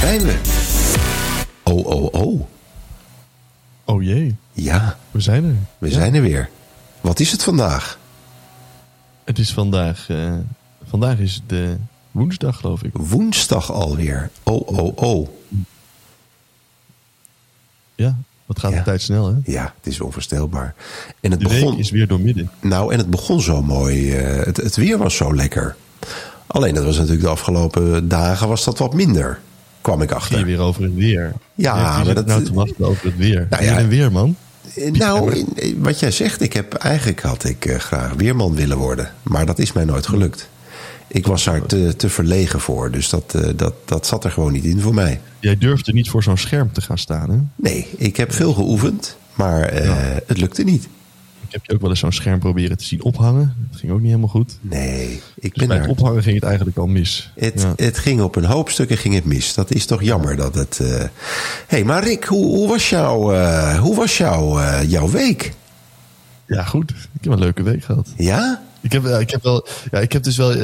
Daar zijn we. Oh, oh, oh. Oh jee, Ja, we zijn er. we Ja. zijn er weer. Wat is het vandaag? Het is vandaag, eh, vandaag is de woensdag geloof ik. Woensdag alweer. Oh, oh, oh. Ja, wat gaat Ja. de tijd snel hè? Ja, het is onvoorstelbaar. En het De begon, week is weer door midden. nou, en het begon zo mooi. eh, het, het weer was zo lekker. Alleen dat was natuurlijk de afgelopen dagen was dat wat minder. Kwam ik achter. weer over het weer. Ja, maar dat- nou te wachten over het weer. Nou weer ja. en weer man. Eh, Nou, eh, wat jij zegt, ik heb eigenlijk had ik eh, graag weerman willen worden. Maar dat is mij nooit gelukt. Ik was daar te, te verlegen voor. Dus dat, dat, dat zat er gewoon niet in voor mij. Jij durfde niet voor zo'n scherm te gaan staan hè? Nee, ik heb veel geoefend. Maar het lukte niet. Heb je ook wel eens zo'n scherm proberen te zien ophangen. Dat ging ook niet helemaal goed. Nee, ik Dus ben bij het ophangen ging het eigenlijk al mis. Het, Ja. het ging op een hoop stukken ging het mis. Dat is toch jammer dat het. eh hey, maar Rick, hoe, hoe was, jouw, eh, hoe was jouw, eh, jouw week? ja, goed. Ik heb een leuke week gehad. Ja? Ik heb, ja, ik heb wel, ja, ik heb dus wel,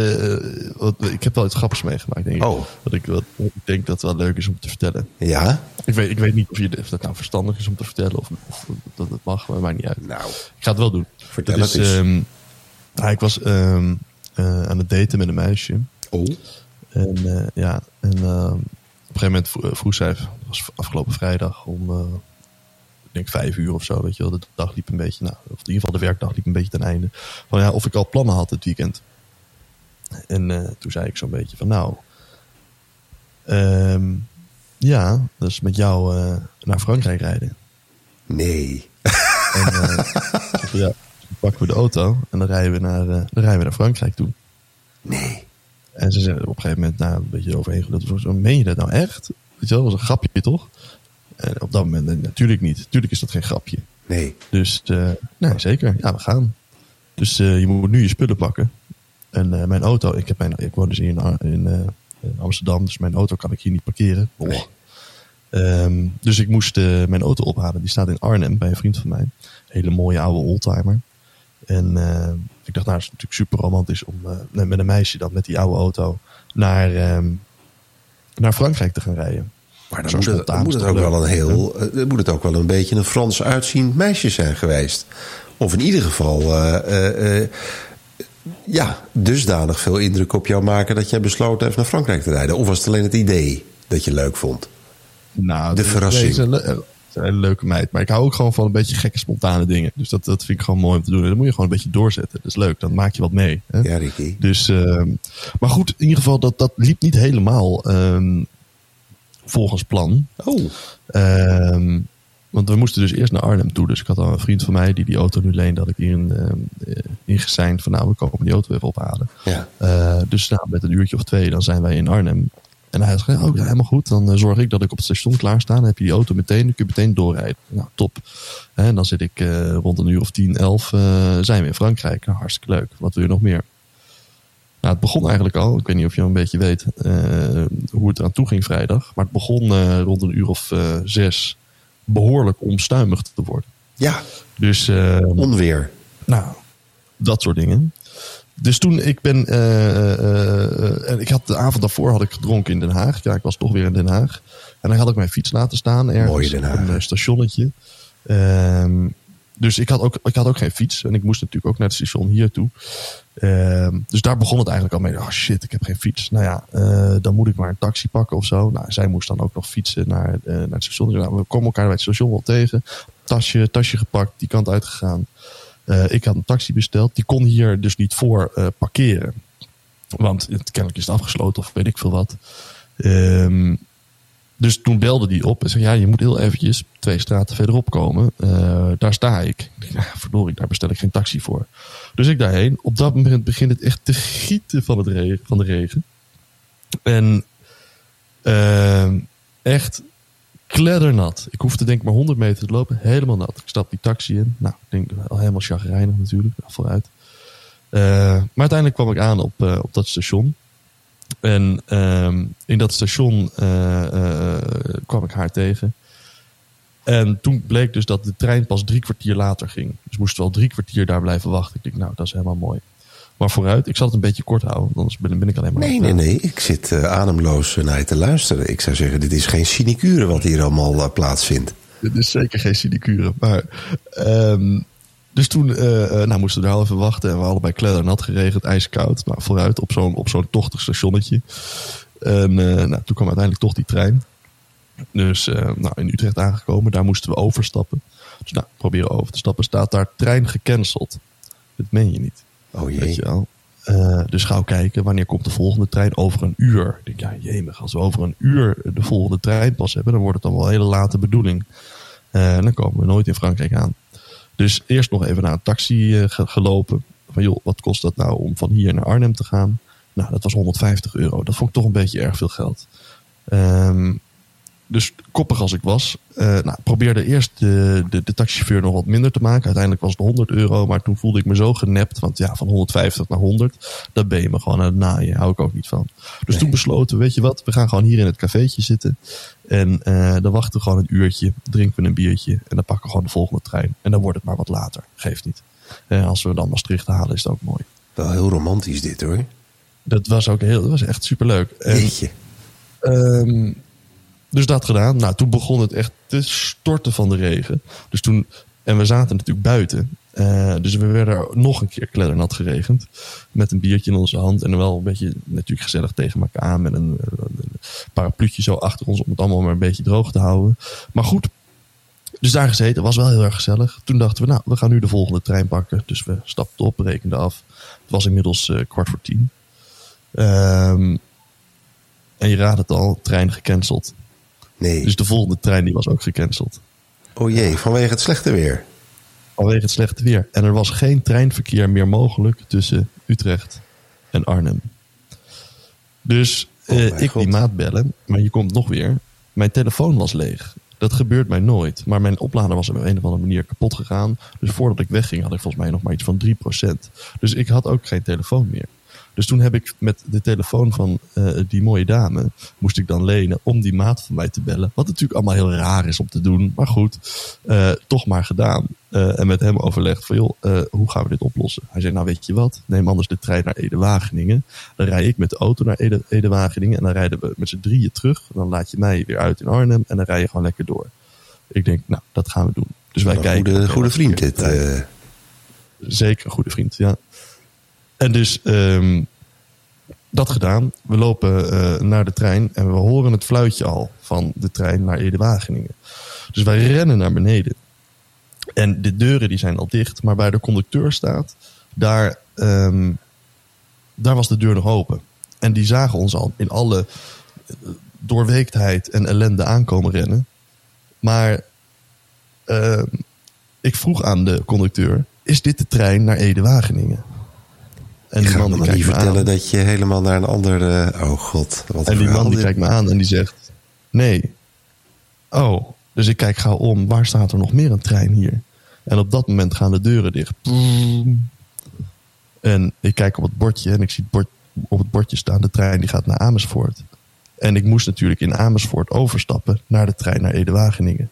wat, ik heb wel iets grappigs meegemaakt, denk ik. Oh. Wat ik, wat, ik denk dat wel leuk is om te vertellen. Ja? Ik weet, ik weet niet of, je, of dat nou verstandig is om te vertellen of, of dat het mag, maar maakt niet uit. Nou, Ik ga het wel doen. Vertel Dat het eens. ehm, ja, ik was ehm, eh, aan het daten met een meisje. oh. En eh, ja, en ehm, op een gegeven moment vro- vroeg zij, het was afgelopen vrijdag om, eh, ik denk vijf uur of zo, weet je wel. De dag liep een beetje, nou, of in ieder geval de werkdag liep een beetje ten einde. Van ja, of ik al plannen had dit weekend. En eh, toen zei ik zo'n beetje van nou, ehm, ja, dus met jou eh, naar Frankrijk rijden. Nee. En zeg, ja, dan pakken we de auto en dan rijden we naar, eh, dan rijden we naar Frankrijk toe. Nee. En ze zeiden op een gegeven moment, nou, een beetje overheen geluld. Zo, meen je dat nou echt? Weet je wel, dat was een grapje toch? En op dat moment, natuurlijk niet. Natuurlijk is dat geen grapje. Nee. Dus, nee, zeker. Ja, we gaan. Dus je moet nu je spullen pakken. En mijn auto, ik, heb mijn, ik woon dus hier in, in, in Amsterdam, dus mijn auto kan ik hier niet parkeren. Ehm, dus ik moest eh, mijn auto ophalen. Die staat in Arnhem bij een vriend van mij. Hele mooie oude oldtimer. En eh, ik dacht, nou, het is natuurlijk super romantisch om eh, met een meisje dan met die oude auto naar, ehm, naar Frankrijk te gaan rijden. Maar dan moet het, dan moet ook wel een heel. dan moet het ook wel een beetje een Frans uitziend meisje zijn geweest. Of in ieder geval. Ja, dusdanig veel indruk op jou maken dat jij besloten hebt naar Frankrijk te rijden. Of was het alleen het idee dat je leuk vond? Nou, De dat- verrassing. een een leuke meid. Maar ik hou ook gewoon van een beetje gekke, spontane dingen. Dus dat, dat vind ik gewoon mooi om te doen. En dan moet je gewoon een beetje doorzetten. Dat is leuk. Dan maak je wat mee. Hè? Ja, Ricky. Dus, ehm, maar goed, in ieder geval, dat, dat liep niet helemaal ehm, volgens plan. Oh, Ehm, want we moesten dus eerst naar Arnhem toe. Dus ik had al een vriend van mij die die auto nu leende. Dat ik hierin ehm, eh, ingeseind van nou, we komen die auto even ophalen. ja. Eh, dus nou, met een uurtje of twee, dan zijn wij in Arnhem. En hij zei, oh ja, helemaal goed. Dan eh, zorg ik dat ik op het station klaar sta. Dan heb je die auto meteen, dan kun je meteen doorrijden. Nou, top. En dan zit ik eh, rond een uur of tien, elf, eh, zijn we in Frankrijk. Nou, hartstikke leuk. Wat wil je nog meer? Nou, het begon eigenlijk al. Ik weet niet of je een beetje weet eh, hoe het eraan toe ging vrijdag. Maar het begon eh, rond een uur of eh, zes behoorlijk omstuimig te worden. ja, Dus eh, onweer. nou, dat soort dingen. Dus toen ik ben. eh, eh, eh, en ik had de avond daarvoor had ik gedronken in Den Haag. Ja, ik was toch weer in Den Haag. En dan had ik mijn fiets laten staan ergens Mooie Den Haag. op een eh, stationnetje. Ehm, dus ik had, ook, ik had ook geen fiets. En ik moest natuurlijk ook naar het station hier toe. Ehm, dus daar begon het eigenlijk al mee. Oh shit, ik heb geen fiets. Nou ja, eh, dan moet ik maar een taxi pakken of zo. Nou, zij moest dan ook nog fietsen naar, eh, naar het station. Dus, we komen elkaar bij het station wel tegen. Tasje, tasje gepakt, die kant uitgegaan. Eh, ik had een taxi besteld. Die kon hier dus niet voor parkeren. Want het, kennelijk is het afgesloten of weet ik veel wat. Ehm, dus toen belde die op en zei: Ja, je moet heel eventjes twee straten verderop komen. Eh, daar sta ik. Ik ja, verdorie, daar bestel ik geen taxi voor. Dus ik daarheen. Op dat moment begint het echt te gieten van, het regen, van de regen. En ehm, echt kleddernat. Ik hoefde denk ik maar 100 meter te lopen. Helemaal nat. Ik stap die taxi in. Nou, ik denk al helemaal chagrijnig natuurlijk. Nou, vooruit. Eh, maar uiteindelijk kwam ik aan op, op dat station. En ehm, in dat station eh, eh, kwam ik haar tegen. En toen bleek dus dat de trein pas drie kwartier later ging. Dus moesten we al drie kwartier daar blijven wachten. Ik denk, nou, dat is helemaal mooi. Maar vooruit, ik zal het een beetje kort houden, anders ben, ben ik alleen maar... Nee, nee, nee. Ik zit uh, ademloos naar je te luisteren. Ik zou zeggen, dit is geen sinecure wat hier allemaal plaatsvindt. Dit is zeker geen sinecure. Maar, um, dus toen uh, nou, moesten we al even wachten. En we allebei kleddernat geregend, ijskoud. Nou, vooruit op zo'n, op zo'n tochtig stationnetje. En nou, toen kwam uiteindelijk toch die trein. Dus nou, in Utrecht aangekomen, daar moesten we overstappen. Dus nou, proberen over te stappen. Staat daar trein gecanceld. Dat meen je niet. Oh jee. Weet je wel. Uh, dus gauw kijken, wanneer komt de volgende trein? Over een uur. Ik denk, ja, jemig, als we over een uur de volgende trein pas hebben, dan wordt het dan wel een hele late bedoeling. Uh, dan komen we nooit in Frankrijk aan. Dus eerst nog even naar een taxi uh, gelopen. Van joh, wat kost dat nou om van hier naar Arnhem te gaan? Nou, dat was 150 euro. Dat vond ik toch een beetje erg veel geld. Um, dus koppig als ik was, uh, nou, probeerde eerst de, de, de, taxichauffeur nog wat minder te maken. Uiteindelijk was het 100 euro, maar toen voelde ik me zo genept. Want ja, van 150 naar 100, dat ben je me gewoon aan het naaien. Hou ik ook niet van. Dus nee. toen besloten, weet je wat, we gaan gewoon hier in het cafeetje zitten. En uh, dan wachten we gewoon een uurtje, drinken we een biertje. En dan pakken we gewoon de volgende trein. En dan wordt het maar wat later, geeft niet. Uh, als we dan Maastricht halen, is het ook mooi. Wel heel romantisch dit hoor. Dat was ook heel, dat was echt superleuk. En, Jeetje. Um, dus dat gedaan. Nou, toen begon het echt te storten van de regen. Dus toen, en we zaten natuurlijk buiten. Uh, dus we werden nog een keer kleddernat geregend. Met een biertje in onze hand. En wel een beetje natuurlijk gezellig tegen elkaar aan. Met een, een parapluutje zo achter ons om het allemaal maar een beetje droog te houden. Maar goed, dus daar gezeten. Was wel heel erg gezellig. Toen dachten we, nou, we gaan nu de volgende trein pakken. Dus we stapten op, rekenden af. Het was inmiddels uh, kwart voor tien. Um, en je raadt het al, trein gecanceld. Nee. Dus de volgende trein die was ook gecanceld. Oh jee, vanwege het slechte weer. Vanwege het slechte weer. En er was geen treinverkeer meer mogelijk tussen Utrecht en Arnhem. Dus oh uh, ik die maat bellen, maar je komt nog weer. Mijn telefoon was leeg. Dat gebeurt mij nooit. Maar mijn oplader was op een of andere manier kapot gegaan. Dus voordat ik wegging had ik volgens mij nog maar iets van 3%. Dus ik had ook geen telefoon meer. Dus toen heb ik met de telefoon van uh, die mooie dame, moest ik dan lenen om die maat van mij te bellen. Wat natuurlijk allemaal heel raar is om te doen. Maar goed, uh, toch maar gedaan. Uh, en met hem overlegd van joh, hoe gaan we dit oplossen? Hij zei nou weet je wat, neem anders de trein naar Ede-Wageningen. Dan rij ik met de auto naar Ede-Wageningen en dan rijden we met z'n drieën terug. Dan laat je mij weer uit in Arnhem en dan rij je gewoon lekker door. Ik denk, nou, dat gaan we doen. Dus wij een kijken. Goede, goede vriend dit. Zeker een goede vriend, ja. En dus um, dat gedaan. We lopen uh, naar de trein en we horen het fluitje al van de trein naar Ede-Wageningen. Dus wij rennen naar beneden. En de deuren die zijn al dicht, maar bij de conducteur staat, daar, um, daar was de deur nog open. En die zagen ons al in alle doorweektheid en ellende aankomen rennen. Maar uh, ik vroeg aan de conducteur, is dit de trein naar Ede-Wageningen? En die man die niet vertellen aan. dat je helemaal naar een andere. Oh god. Wat en die man die kijkt me aan en die zegt: Nee. Oh, dus ik kijk gauw om. Waar staat er nog meer een trein hier? En op dat moment gaan de deuren dicht. En ik kijk op het bordje en ik zie het bord, op het bordje staan: de trein die gaat naar Amersfoort. En ik moest natuurlijk in Amersfoort overstappen naar de trein naar Ede-Wageningen.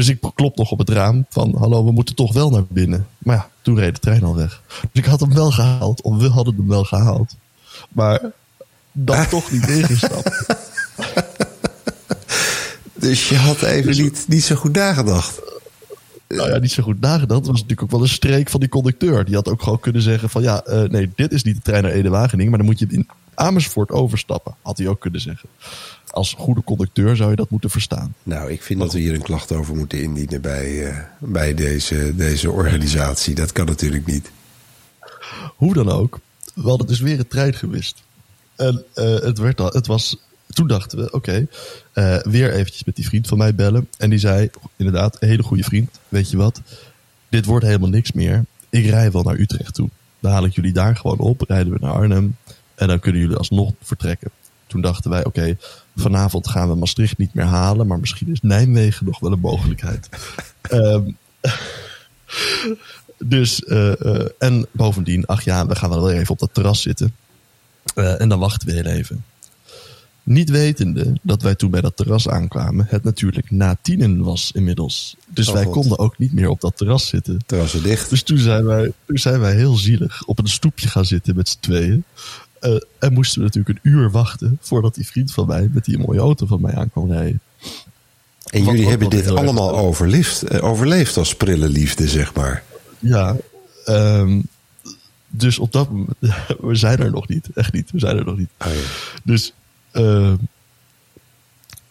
Dus ik klop nog op het raam van hallo, we moeten toch wel naar binnen. Maar ja, toen reed de trein al weg. Dus ik had hem wel gehaald, of we hadden hem wel gehaald. Maar dan toch niet ingestapt. dus je had even dus, niet, niet zo goed nagedacht. Nou ja, niet zo goed nagedacht. Dat was natuurlijk ook wel een streek van die conducteur. Die had ook gewoon kunnen zeggen van ja, uh, nee, dit is niet de trein naar Ede-Wageningen. Maar dan moet je in Amersfoort overstappen. Had hij ook kunnen zeggen als goede conducteur zou je dat moeten verstaan. Nou, ik vind dat we hier een klacht over moeten indienen bij, uh, bij deze, deze organisatie. Dat kan natuurlijk niet. Hoe dan ook, we hadden dus weer een trein gewist. En uh, het, werd al, het was, toen dachten we, oké, okay, uh, weer eventjes met die vriend van mij bellen. En die zei, inderdaad, een hele goede vriend, weet je wat, dit wordt helemaal niks meer. Ik rij wel naar Utrecht toe. Dan haal ik jullie daar gewoon op, rijden we naar Arnhem. En dan kunnen jullie alsnog vertrekken. Toen dachten wij, oké, okay, vanavond gaan we Maastricht niet meer halen, maar misschien is Nijmegen nog wel een mogelijkheid. um, dus, uh, uh, en bovendien, ach ja, we gaan wel even op dat terras zitten. Uh, en dan wachten we heel even. Niet wetende dat wij toen bij dat terras aankwamen, het natuurlijk na tienen was inmiddels. Dus Oh, wij God. konden ook niet meer op dat terras zitten. Terrassen dicht. Dus toen zijn wij, toen zijn wij heel zielig op een stoepje gaan zitten met z'n tweeën. Eh, en moesten we natuurlijk een uur wachten voordat die vriend van mij met die mooie auto van mij aan kwam rijden. En Wat jullie hebben dit allemaal overleefd, eh, overleefd als prille liefde, zeg maar. Ja, ehm, dus op dat moment, we zijn er nog niet, echt niet, we zijn er nog niet. Ah, ja. Dus, ehm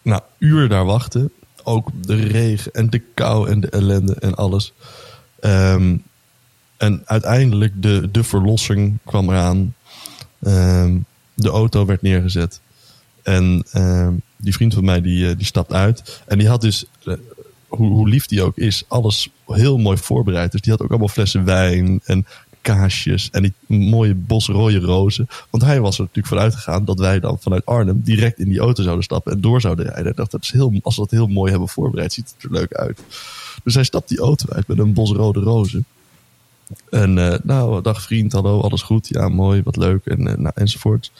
nou, uur daar wachten. Ook de regen en de kou en de ellende en alles. Ehm, en uiteindelijk de, de verlossing kwam eraan. Ehm, de auto werd neergezet. En ehm, die vriend van mij die, eh, die stapt uit. En die had dus, eh, hoe, hoe lief die ook is, alles heel mooi voorbereid. Dus die had ook allemaal flessen wijn en kaasjes en die mooie bos rode rozen. Want hij was er natuurlijk vanuit gegaan dat wij dan vanuit Arnhem direct in die auto zouden stappen en door zouden rijden. Ik dacht, dat is heel, als we dat heel mooi hebben voorbereid, ziet het er leuk uit. Dus hij stapt die auto uit met een bos rode rozen. En eh, nou, dag vriend, hallo, alles goed? Ja, mooi, wat leuk en, eh, nou, enzovoort.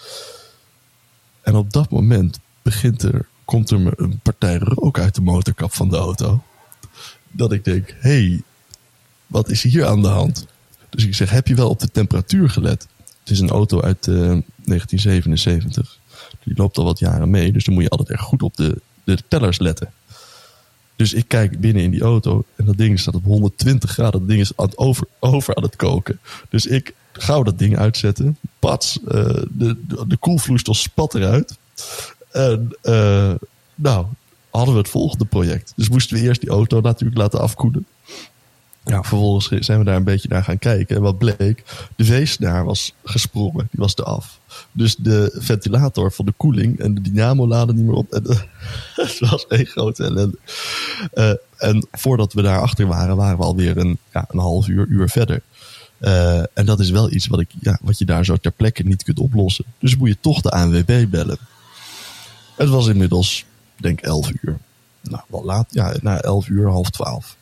En op dat moment begint er, komt er me een partij rook uit de motorkap van de auto. Dat ik denk, hey, wat is hier aan de hand? Dus ik zeg, heb je wel op de temperatuur gelet? Het is een auto uit eh, 1977. Die loopt al wat jaren mee, dus dan moet je altijd erg goed op de, de tellers letten. Dus ik kijk binnen in die auto en dat ding staat op 120 graden. Dat ding is aan het over, over aan het koken. Dus ik gauw dat ding uitzetten. Pats, eh, de, de, de koelvloeistof spat eruit. En eh, nou, hadden we het volgende project. Dus moesten we eerst die auto natuurlijk laten afkoelen. Ja, vervolgens zijn we daar een beetje naar gaan kijken. En wat bleek, de veesnaar was gesprongen. Die was eraf. Dus de ventilator van de koeling en de dynamo laden niet meer op. Het was één grote ellende. Eh, en voordat we daarachter waren, waren we alweer een, ja, een half uur, uur verder. Eh, en dat is wel iets wat, ik, ja, wat je daar zo ter plekke niet kunt oplossen. Dus moet je toch de ANWB bellen. Het was inmiddels, denk 11 uur. Nou, wel laat. Ja, na 11 uur, half 12.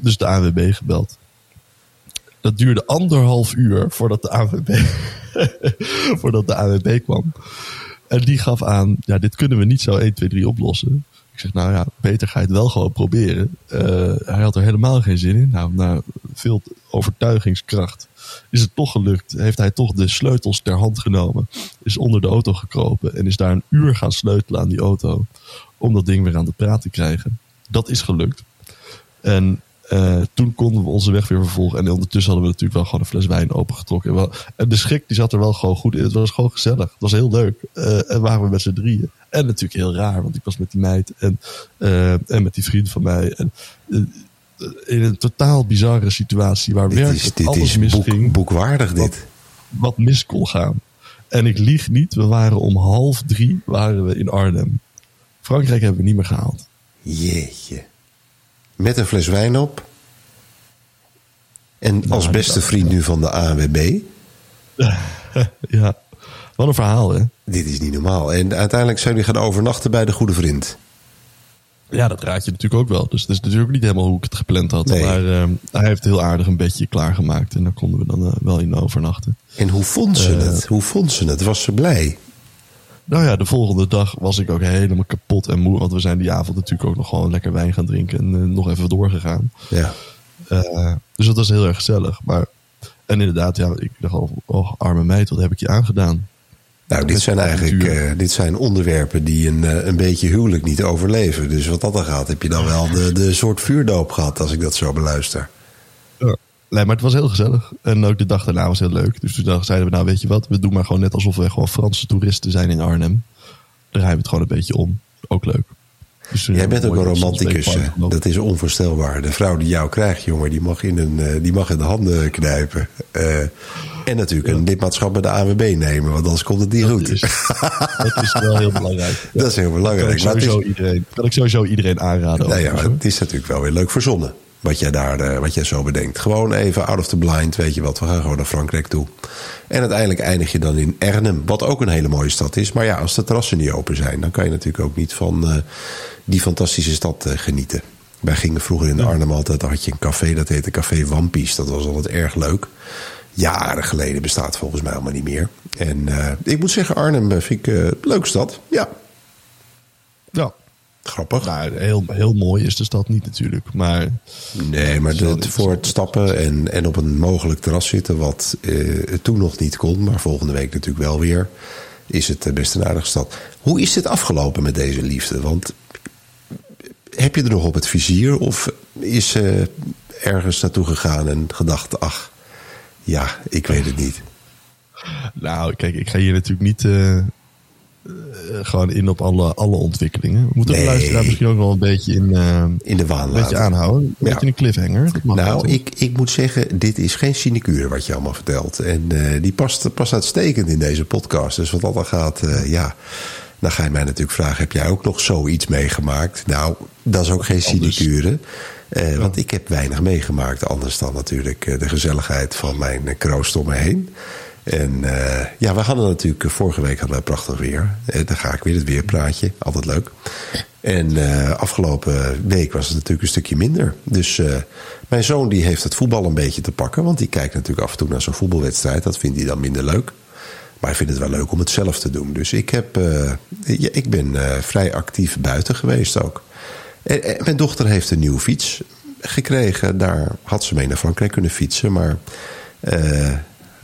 Dus de ANWB gebeld. Dat duurde anderhalf uur voordat de ANWB, voordat de ANWB kwam. En die gaf aan, ja, dit kunnen we niet zo 1, 2, 3 oplossen. Ik zeg, nou ja, beter ga je het wel gewoon proberen. Uh, hij had er helemaal geen zin in. Nou, na veel overtuigingskracht is het toch gelukt. Heeft hij toch de sleutels ter hand genomen. Is onder de auto gekropen en is daar een uur gaan sleutelen aan die auto. Om dat ding weer aan de praat te krijgen. Dat is gelukt. En uh, toen konden we onze weg weer vervolgen. En ondertussen hadden we natuurlijk wel gewoon een fles wijn opengetrokken. En, wel, en de schrik die zat er wel gewoon goed in. Het was gewoon gezellig. Het was heel leuk. Uh, en waren we met z'n drieën. En natuurlijk heel raar, want ik was met die meid en, uh, en met die vriend van mij. En, in een totaal bizarre situatie waar dit werkelijk is, dit alles is misging. Boek, boekwaardig dit. Wat, wat mis kon gaan. En ik lieg niet, we waren om half drie waren we in Arnhem. Frankrijk hebben we niet meer gehaald. Jeetje. Met een fles wijn op. En als Nou, beste dat- vriend nu van de ANWB. ja, wat een verhaal hè. Dit is niet normaal. En uiteindelijk zijn jullie gaan overnachten bij de goede vriend. Ja, dat raad je natuurlijk ook wel. Dus het is natuurlijk niet helemaal hoe ik het gepland had. Nee. Maar eh, hij heeft heel aardig een bedje klaargemaakt. En daar konden we dan eh, wel in overnachten. En hoe vond ze Eh. het? Hoe vond ze het? Was ze blij? Nou ja, de volgende dag was ik ook helemaal kapot en moe. Want we zijn die avond natuurlijk ook nog gewoon lekker wijn gaan drinken. En eh, nog even doorgegaan. Ja. Eh, dus dat was heel erg gezellig. Maar, en inderdaad, ja, ik dacht al, oh arme meid, wat heb ik je aangedaan? Nou, dit zijn eigenlijk eh, dit zijn onderwerpen die een, een beetje huwelijk niet overleven. Dus wat dat dan gaat, heb je dan wel de, de soort vuurdoop gehad, als ik dat zo beluister. Ja. Nee, maar het was heel gezellig. En ook de dag daarna was heel leuk. Dus toen zeiden we, nou weet je wat, we doen maar gewoon net alsof we gewoon Franse toeristen zijn in Arnhem. Rijden we het gewoon een beetje om. Ook leuk. Dus Jij bent ook een romanticus. Dat is onvoorstelbaar. De vrouw die jou krijgt, jongen, die mag in, een, eh, die mag in de handen knijpen. Eh, en natuurlijk een lidmaatschap bij de ANWB nemen, want anders komt het niet goed. Dat is, dat is wel heel belangrijk. Dat is heel Kan ik, belangrijk. Maar het is, sowieso iedereen, kan ik sowieso iedereen aanraden. nou ja, het is natuurlijk wel weer leuk verzonnen. Wat jij daar eh, wat jij zo bedenkt. Gewoon even out of the blind. Weet je wat, we gaan gewoon naar Frankrijk toe. En uiteindelijk eindig je dan in Arnhem. Wat ook een hele mooie stad is. Maar ja, als de terrassen niet open zijn. dan kan je natuurlijk ook niet van eh, die fantastische stad eh, genieten. Wij gingen vroeger in Arnhem altijd. Dan had je een café dat heette Café Wampies. Dat was altijd erg leuk. jaren geleden bestaat volgens mij allemaal niet meer. En uh, ik moet zeggen, Arnhem vind ik uh, leuk stad. Ja. Ja. Grappig. Heel, heel mooi is de stad niet natuurlijk. Maar nee, maar voor het stappen en, en op een mogelijk terras zitten, wat uh, toen nog niet kon, maar volgende week natuurlijk wel weer, is het best een aardige stad. Hoe is dit afgelopen met deze liefde? Want heb je er nog op het vizier of is ze ergens naartoe gegaan en gedacht, ach, ja, ik weet het niet. Nou, kijk, ik ga hier natuurlijk niet uh, gewoon in op alle, alle ontwikkelingen. We moeten nee. de luisteraar misschien ook wel een beetje in, uh, in de waan Een beetje aanhouden. Een ja. beetje een cliffhanger. nou, ik, ik moet zeggen, dit is geen sinecure wat je allemaal vertelt. En die past, past uitstekend in deze podcast. Dus wat dat dan gaat, ja... Dan ga je mij natuurlijk vragen, heb jij ook nog zoiets meegemaakt? Nou, dat is ook geen sinecure. Uh, ja. Want ik heb weinig meegemaakt. Anders dan natuurlijk de gezelligheid van mijn kroost om me heen. En ja, we hadden natuurlijk vorige week hadden we prachtig weer. dan ga ik weer het weerpraatje. Altijd leuk. En afgelopen week was het natuurlijk een stukje minder. Dus mijn zoon die heeft het voetbal een beetje te pakken. Want die kijkt natuurlijk af en toe naar zo'n voetbalwedstrijd. Dat vindt hij dan minder leuk. Maar ik vind het wel leuk om het zelf te doen. Dus ik, heb, ik ben vrij actief buiten geweest ook. En, mijn dochter heeft een nieuwe fiets gekregen. Daar had ze mee naar Frankrijk kunnen fietsen. Maar,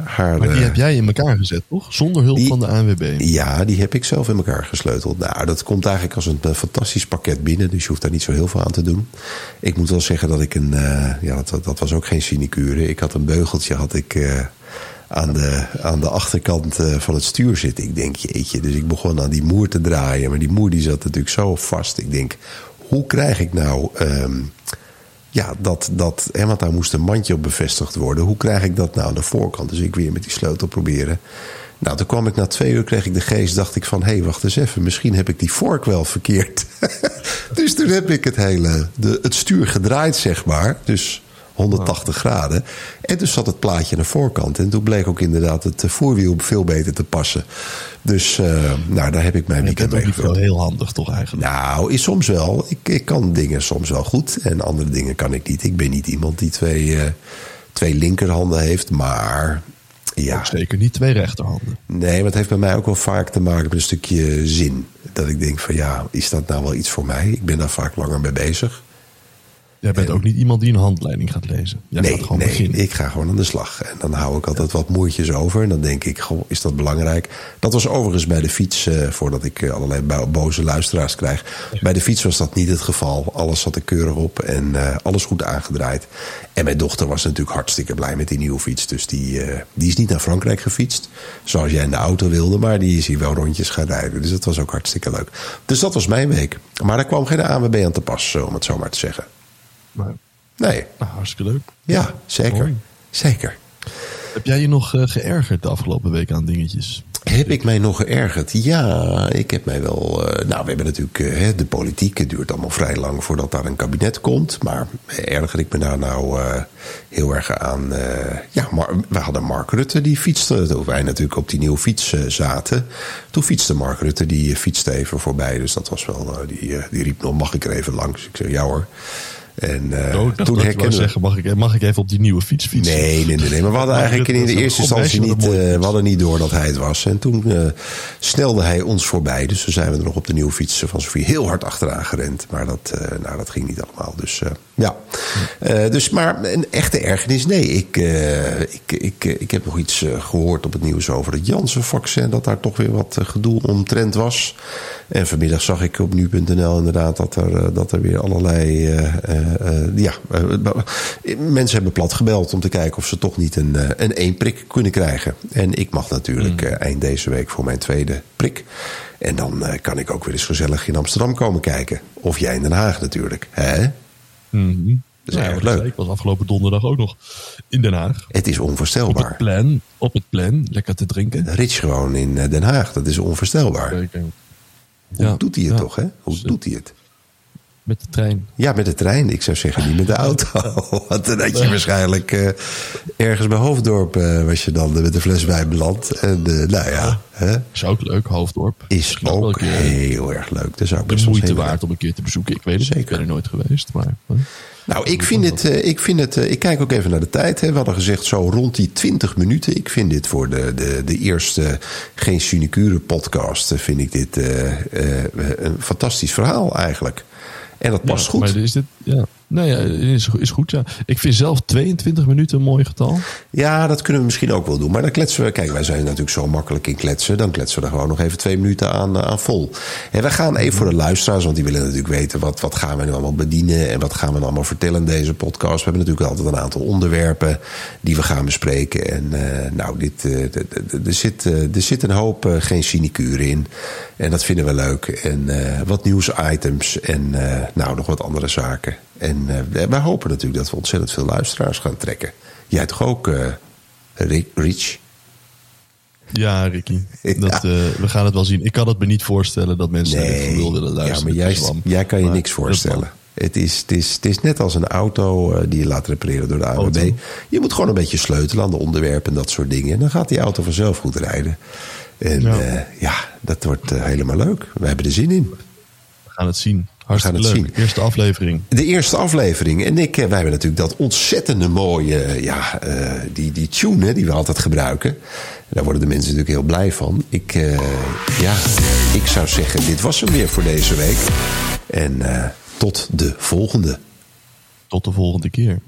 haar, maar die heb jij in elkaar gezet, toch? Zonder hulp die, van de ANWB. Ja, die heb ik zelf in elkaar gesleuteld. Nou, dat komt eigenlijk als een uh, fantastisch pakket binnen. Dus je hoeft daar niet zo heel veel aan te doen. Ik moet wel zeggen dat ik een... Uh, ja, dat, dat was ook geen sinecure. Ik had een beugeltje, had ik aan de, aan de achterkant van het stuur zitten. Ik denk, jeetje. Dus ik begon aan die moer te draaien. Maar die moer die zat natuurlijk zo vast. Ik denk, hoe krijg ik nou. Um, ja, dat, dat, hè, want daar moest een mandje op bevestigd worden. Hoe krijg ik dat nou aan de voorkant? Dus ik weer met die sleutel proberen. Nou, toen kwam ik na twee uur, kreeg ik de geest, dacht ik van... hé, hey, wacht eens even, misschien heb ik die vork wel verkeerd. dus toen heb ik het hele, de, het stuur gedraaid, zeg maar. Dus 180 graden. En toen zat het plaatje aan de voorkant. En toen bleek ook inderdaad het voorwiel veel beter te passen. Dus uh, nou, daar heb ik mijn weekend mee gevuld. heel handig toch eigenlijk? Nou, is soms wel. Ik, ik kan dingen soms wel goed. En andere dingen kan ik niet. Ik ben niet iemand die twee, uh, twee linkerhanden heeft. Maar ja. Ook zeker niet twee rechterhanden. Nee, maar het heeft bij mij ook wel vaak te maken met een stukje zin. Dat ik denk van ja, is dat nou wel iets voor mij? Ik ben daar vaak langer mee bezig. Jij bent ook niet iemand die een handleiding gaat lezen. Jij nee, gaat gewoon nee beginnen. ik ga gewoon aan de slag. En dan hou ik altijd wat moertjes over. En dan denk ik, goh, is dat belangrijk? Dat was overigens bij de fiets, uh, voordat ik allerlei boze luisteraars krijg. Bij de fiets was dat niet het geval. Alles zat er keurig op en uh, alles goed aangedraaid. En mijn dochter was natuurlijk hartstikke blij met die nieuwe fiets. Dus die, uh, die is niet naar Frankrijk gefietst. Zoals jij in de auto wilde. Maar die is hier wel rondjes gaan rijden. Dus dat was ook hartstikke leuk. Dus dat was mijn week. Maar daar kwam geen ANWB aan te pas, om het zo maar te zeggen. Maar, nee. Nou, hartstikke leuk. Ja, zeker. Mooi. Zeker. Heb jij je nog uh, geërgerd de afgelopen week aan dingetjes? Heb ik mij nog geërgerd? Ja, ik heb mij wel. Uh, nou, we hebben natuurlijk. Uh, de politiek. Het duurt allemaal vrij lang voordat daar een kabinet komt. Maar erger ik me daar nou heel erg aan. ja, maar we hadden Mark Rutte die fietste. Toen wij natuurlijk op die nieuwe fiets zaten. Toen fietste Mark Rutte, die fietste even voorbij. Dus dat was wel. die, die riep nog: mag ik er even langs? Ik zeg ja hoor. En uh, oh, toen herkende zeggen, mag ik, mag ik even op die nieuwe fiets fietsen? Nee, nee, nee. nee. Maar we hadden eigenlijk in de eerste instantie niet, uh, we hadden niet door dat hij het was. En toen uh, snelde hij ons voorbij. Dus toen zijn we er nog op de nieuwe fiets van Sofie heel hard achteraan gerend. Maar dat, nou, dat ging niet allemaal. Dus ja. dus, maar een echte ergernis, nee. Ik, ik, ik, ik heb nog iets gehoord op het nieuws over het Janssen-vaccin. Dat daar toch weer wat gedoe omtrent was. En vanmiddag zag ik op nu.nl inderdaad dat er, dat er weer allerlei uh, ja, uh, mensen hebben plat gebeld om te kijken of ze toch niet een, een één prik kunnen krijgen. En ik mag natuurlijk mm. eind deze week voor mijn tweede prik. En dan kan ik ook weer eens gezellig in Amsterdam komen kijken. Of jij in Den Haag natuurlijk. Hè? Mm -hmm. Dat is ja, leuk. Ik was afgelopen donderdag ook nog in Den Haag. Het is onvoorstelbaar. Op het plan, op het plan lekker te drinken. Rich gewoon in Den Haag, dat is onvoorstelbaar. Zeker. Hoe Ja, doet hij het ja. toch, hè? Hoe doet hij het? Met de trein. Ja, met de trein. Ik zou zeggen niet met de auto. Want dan had je waarschijnlijk eh, ergens bij Hoofddorp... eh, was je dan met de fles bij beland. En eh, nou ja, hè, Is ook leuk, Hoofddorp. is ook heel erg leuk. Daar zou ik de moeite waard om een keer te bezoeken. Ik weet het, Zeker. ik ben er nooit geweest. Maar. Nou, ik vind het. eh, Ik, vind het eh, ik kijk ook even naar de tijd. Hè. We hadden gezegd zo rond die 20 minuten. Ik vind dit voor de, de, de eerste Geen Sinecure podcast. eh, Vind ik dit een fantastisch verhaal eigenlijk. En dat past Ja, goed. Maar is dit, ja. Nou ja, is, is goed. Ja. Ik vind zelf 22 minuten een mooi getal. Ja, dat kunnen we misschien ook wel doen. Maar dan kletsen we. Kijk, wij zijn natuurlijk zo makkelijk in kletsen. Dan kletsen we er gewoon nog even twee minuten aan, eh, aan vol. En we gaan even voor de luisteraars, want die willen natuurlijk weten wat, wat gaan we nu allemaal bedienen en wat gaan we nou allemaal vertellen in deze podcast. We hebben natuurlijk altijd een aantal onderwerpen die we gaan bespreken. En eh, nou, dit, eh, er, zit, er zit een hoop geen sinecure in. En dat vinden we leuk. En wat nieuwsitems en nou, nog wat andere zaken. En eh, wij hopen natuurlijk dat we ontzettend veel luisteraars gaan trekken. Jij toch ook, eh Rick, Rich? Ja, Ricky. Ja. Dat, eh, we gaan het wel zien. Ik kan het me niet voorstellen dat mensen naar dit gelul willen ja, luisteren. maar jij, jij kan je Maar niks voorstellen. Het is, het, is, het is net als een auto die je laat repareren door de. Auto. Je moet gewoon een beetje sleutelen aan de onderwerpen en dat soort dingen. En dan gaat die auto vanzelf goed rijden. En ja, Ja. ja dat wordt helemaal leuk. We hebben er zin in. We gaan het zien. Hartstikke gaan het leuk. zien. Eerste aflevering. De eerste aflevering. En ik, eh, wij hebben natuurlijk dat ontzettende mooie, eh, ja, eh, die, die tune hè, die we altijd gebruiken. Daar worden de mensen natuurlijk heel blij van. Ik, ja, ik zou zeggen, dit was hem weer voor deze week. En tot de volgende. Tot de volgende keer.